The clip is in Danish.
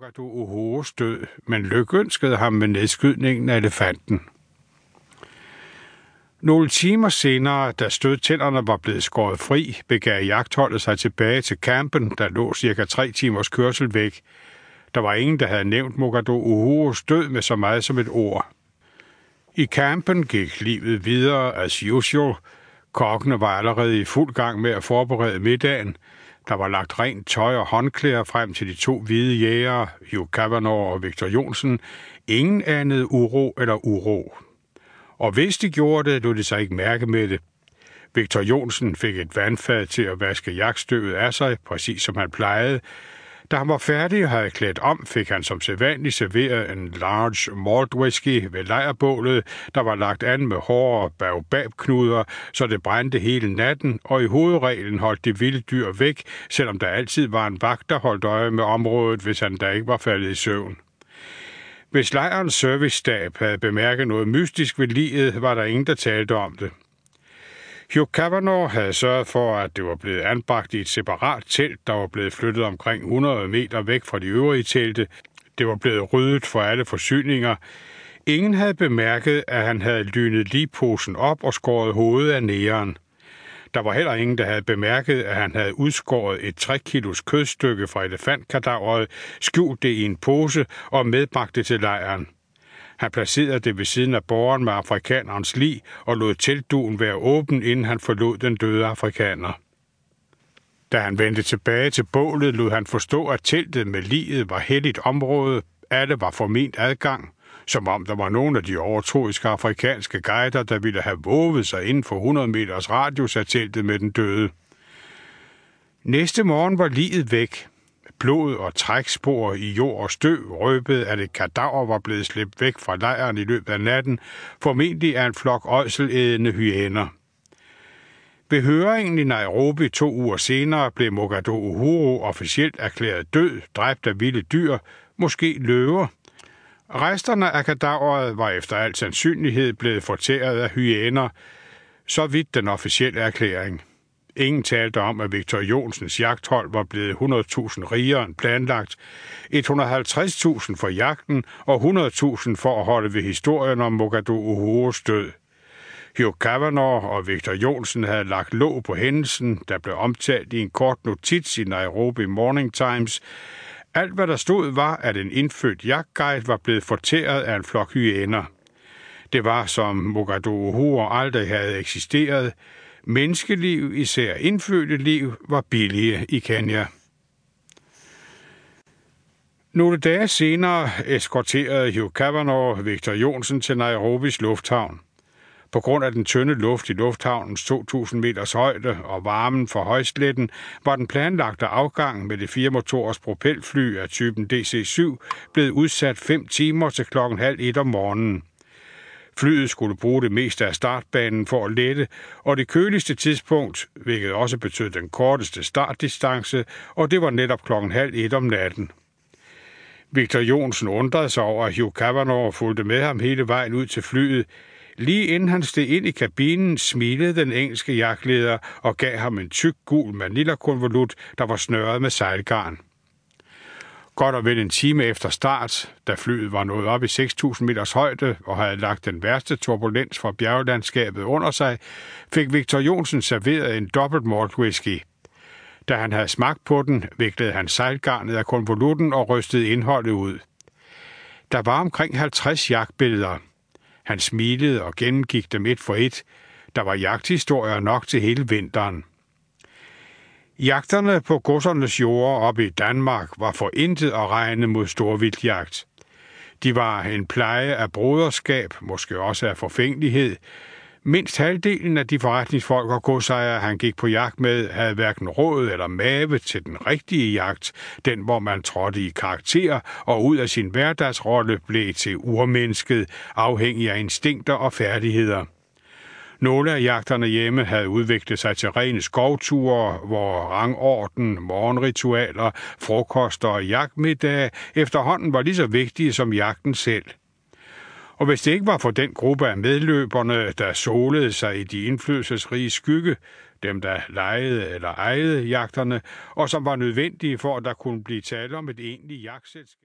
Mogadu Uhos død, men lykønskede ham med nedskydningen af elefanten. Nogle timer senere, da stødtænderne var blevet skåret fri, begav jagtholdet sig tilbage til campen, der lå cirka tre timers kørsel væk. Der var ingen, der havde nævnt Mogadu Uhures død med så meget som et ord. I campen gik livet videre as usual. Kokkene var allerede i fuld gang med at forberede middagen. Der var lagt rent tøj og håndklæder frem til de to hvide jægere, Hugh Kavanaugh og Victor Jonsen. Ingen anede uro eller uro. Og hvis de gjorde det, lod de sig ikke mærke med det. Victor Jonsen fik et vandfad til at vaske jagtstøvet af sig, præcis som han plejede. Da han var færdig og havde klædt om, fik han som sædvanligt serveret en large malt whisky ved lejrbålet, der var lagt an med hårde baobabknuder, så det brændte hele natten, og i hovedreglen holdt de vilde dyr væk, selvom der altid var en vagt, der holdt øje med området, hvis han da ikke var faldet i søvn. Hvis lejrens servicestab havde bemærket noget mystisk ved livet, var der ingen, der talte om det. Hugh Cavanaugh havde sørget for, at det var blevet anbragt i et separat telt, der var blevet flyttet omkring 100 meter væk fra de øvrige telte. Det var blevet ryddet for alle forsyninger. Ingen havde bemærket, at han havde lynet ligposen op og skåret hovedet af næren. Der var heller ingen, der havde bemærket, at han havde udskåret et 3 kilos kødstykke fra elefantkadaveret, skjult det i en pose og medbragt det til lejren. Han placerede det ved siden af borgen med afrikanerens lig og lod teltduen være åben, inden han forlod den døde afrikaner. Da han vendte tilbage til bålet, lod han forstå, at teltet med liget var helligt område. Alle var forment adgang, som om der var nogle af de overtroiske afrikanske guider, der ville have våget sig inden for 100 meters radius af teltet med den døde. Næste morgen var liget væk. Blod og trækspor i jord og støv røbede, at et kadaver var blevet slæbt væk fra lejren i løbet af natten, formentlig af en flok øjselædende hyæner. Ved høringen i Nairobi to uger senere blev Mogado Uhuru officielt erklæret død, dræbt af vilde dyr, måske løver. Resterne af kadaveret var efter al sandsynlighed blevet fortæret af hyæner, så vidt den officielle erklæring. Ingen talte om, at Victor Jonsens jagthold var blevet 100.000 rigere end planlagt, 150.000 for jagten og 100.000 for at holde ved historien om Mogadu Uhurus død. Hugh Kavanaugh og Victor Jonsen havde lagt låg på hændelsen, der blev omtalt i en kort notits i Nairobi Morning Times. Alt, hvad der stod, var, at en indfødt jagtguide var blevet fortæret af en flok hyæner. Det var, som Mogadu Uhuru aldrig havde eksisteret, Menneskeliv, især indfødte liv, var billige i Kenya. Nogle dage senere eskorterede Hugh Cavanaugh Victor Jonsen til Nairobis lufthavn. På grund af den tynde luft i lufthavnens 2.000 meters højde og varmen fra højsletten, var den planlagte afgang med det fire motors propelfly af typen DC-7 blevet udsat fem timer til klokken halv et om morgenen. Flyet skulle bruge det meste af startbanen for at lette, og det køligste tidspunkt, hvilket også betød den korteste startdistance, og det var netop klokken halv et om natten. Victor Jonsen undrede sig over, at Hugh Cavanaugh fulgte med ham hele vejen ud til flyet. Lige inden han steg ind i kabinen, smilede den engelske jagtleder og gav ham en tyk gul manila-konvolut, der var snørret med sejlgarn. Godt og vel en time efter start, da flyet var nået op i 6.000 meters højde og havde lagt den værste turbulens fra bjerglandskabet under sig, fik Victor Jonsen serveret en dobbelt malt whisky. Da han havde smagt på den, viklede han sejlgarnet af konvolutten og rystede indholdet ud. Der var omkring 50 jagtbilleder. Han smilede og gennemgik dem et for et. Der var jagthistorier nok til hele vinteren. Jagterne på godsernes jord op i Danmark var for intet at regne mod storvildjagt. De var en pleje af broderskab, måske også af forfængelighed. Mindst halvdelen af de forretningsfolk og godsejere, han gik på jagt med, havde hverken råd eller mave til den rigtige jagt, den hvor man trådte i karakter og ud af sin hverdagsrolle blev til urmennesket, afhængig af instinkter og færdigheder. Nogle af jagterne hjemme havde udviklet sig til rene skovture, hvor rangorden, morgenritualer, frokoster og jagtmiddag efterhånden var lige så vigtige som jagten selv. Og hvis det ikke var for den gruppe af medløberne, der solede sig i de indflydelsesrige skygge, dem der lejede eller ejede jagterne, og som var nødvendige for, at der kunne blive tale om et egentligt jagtselskab,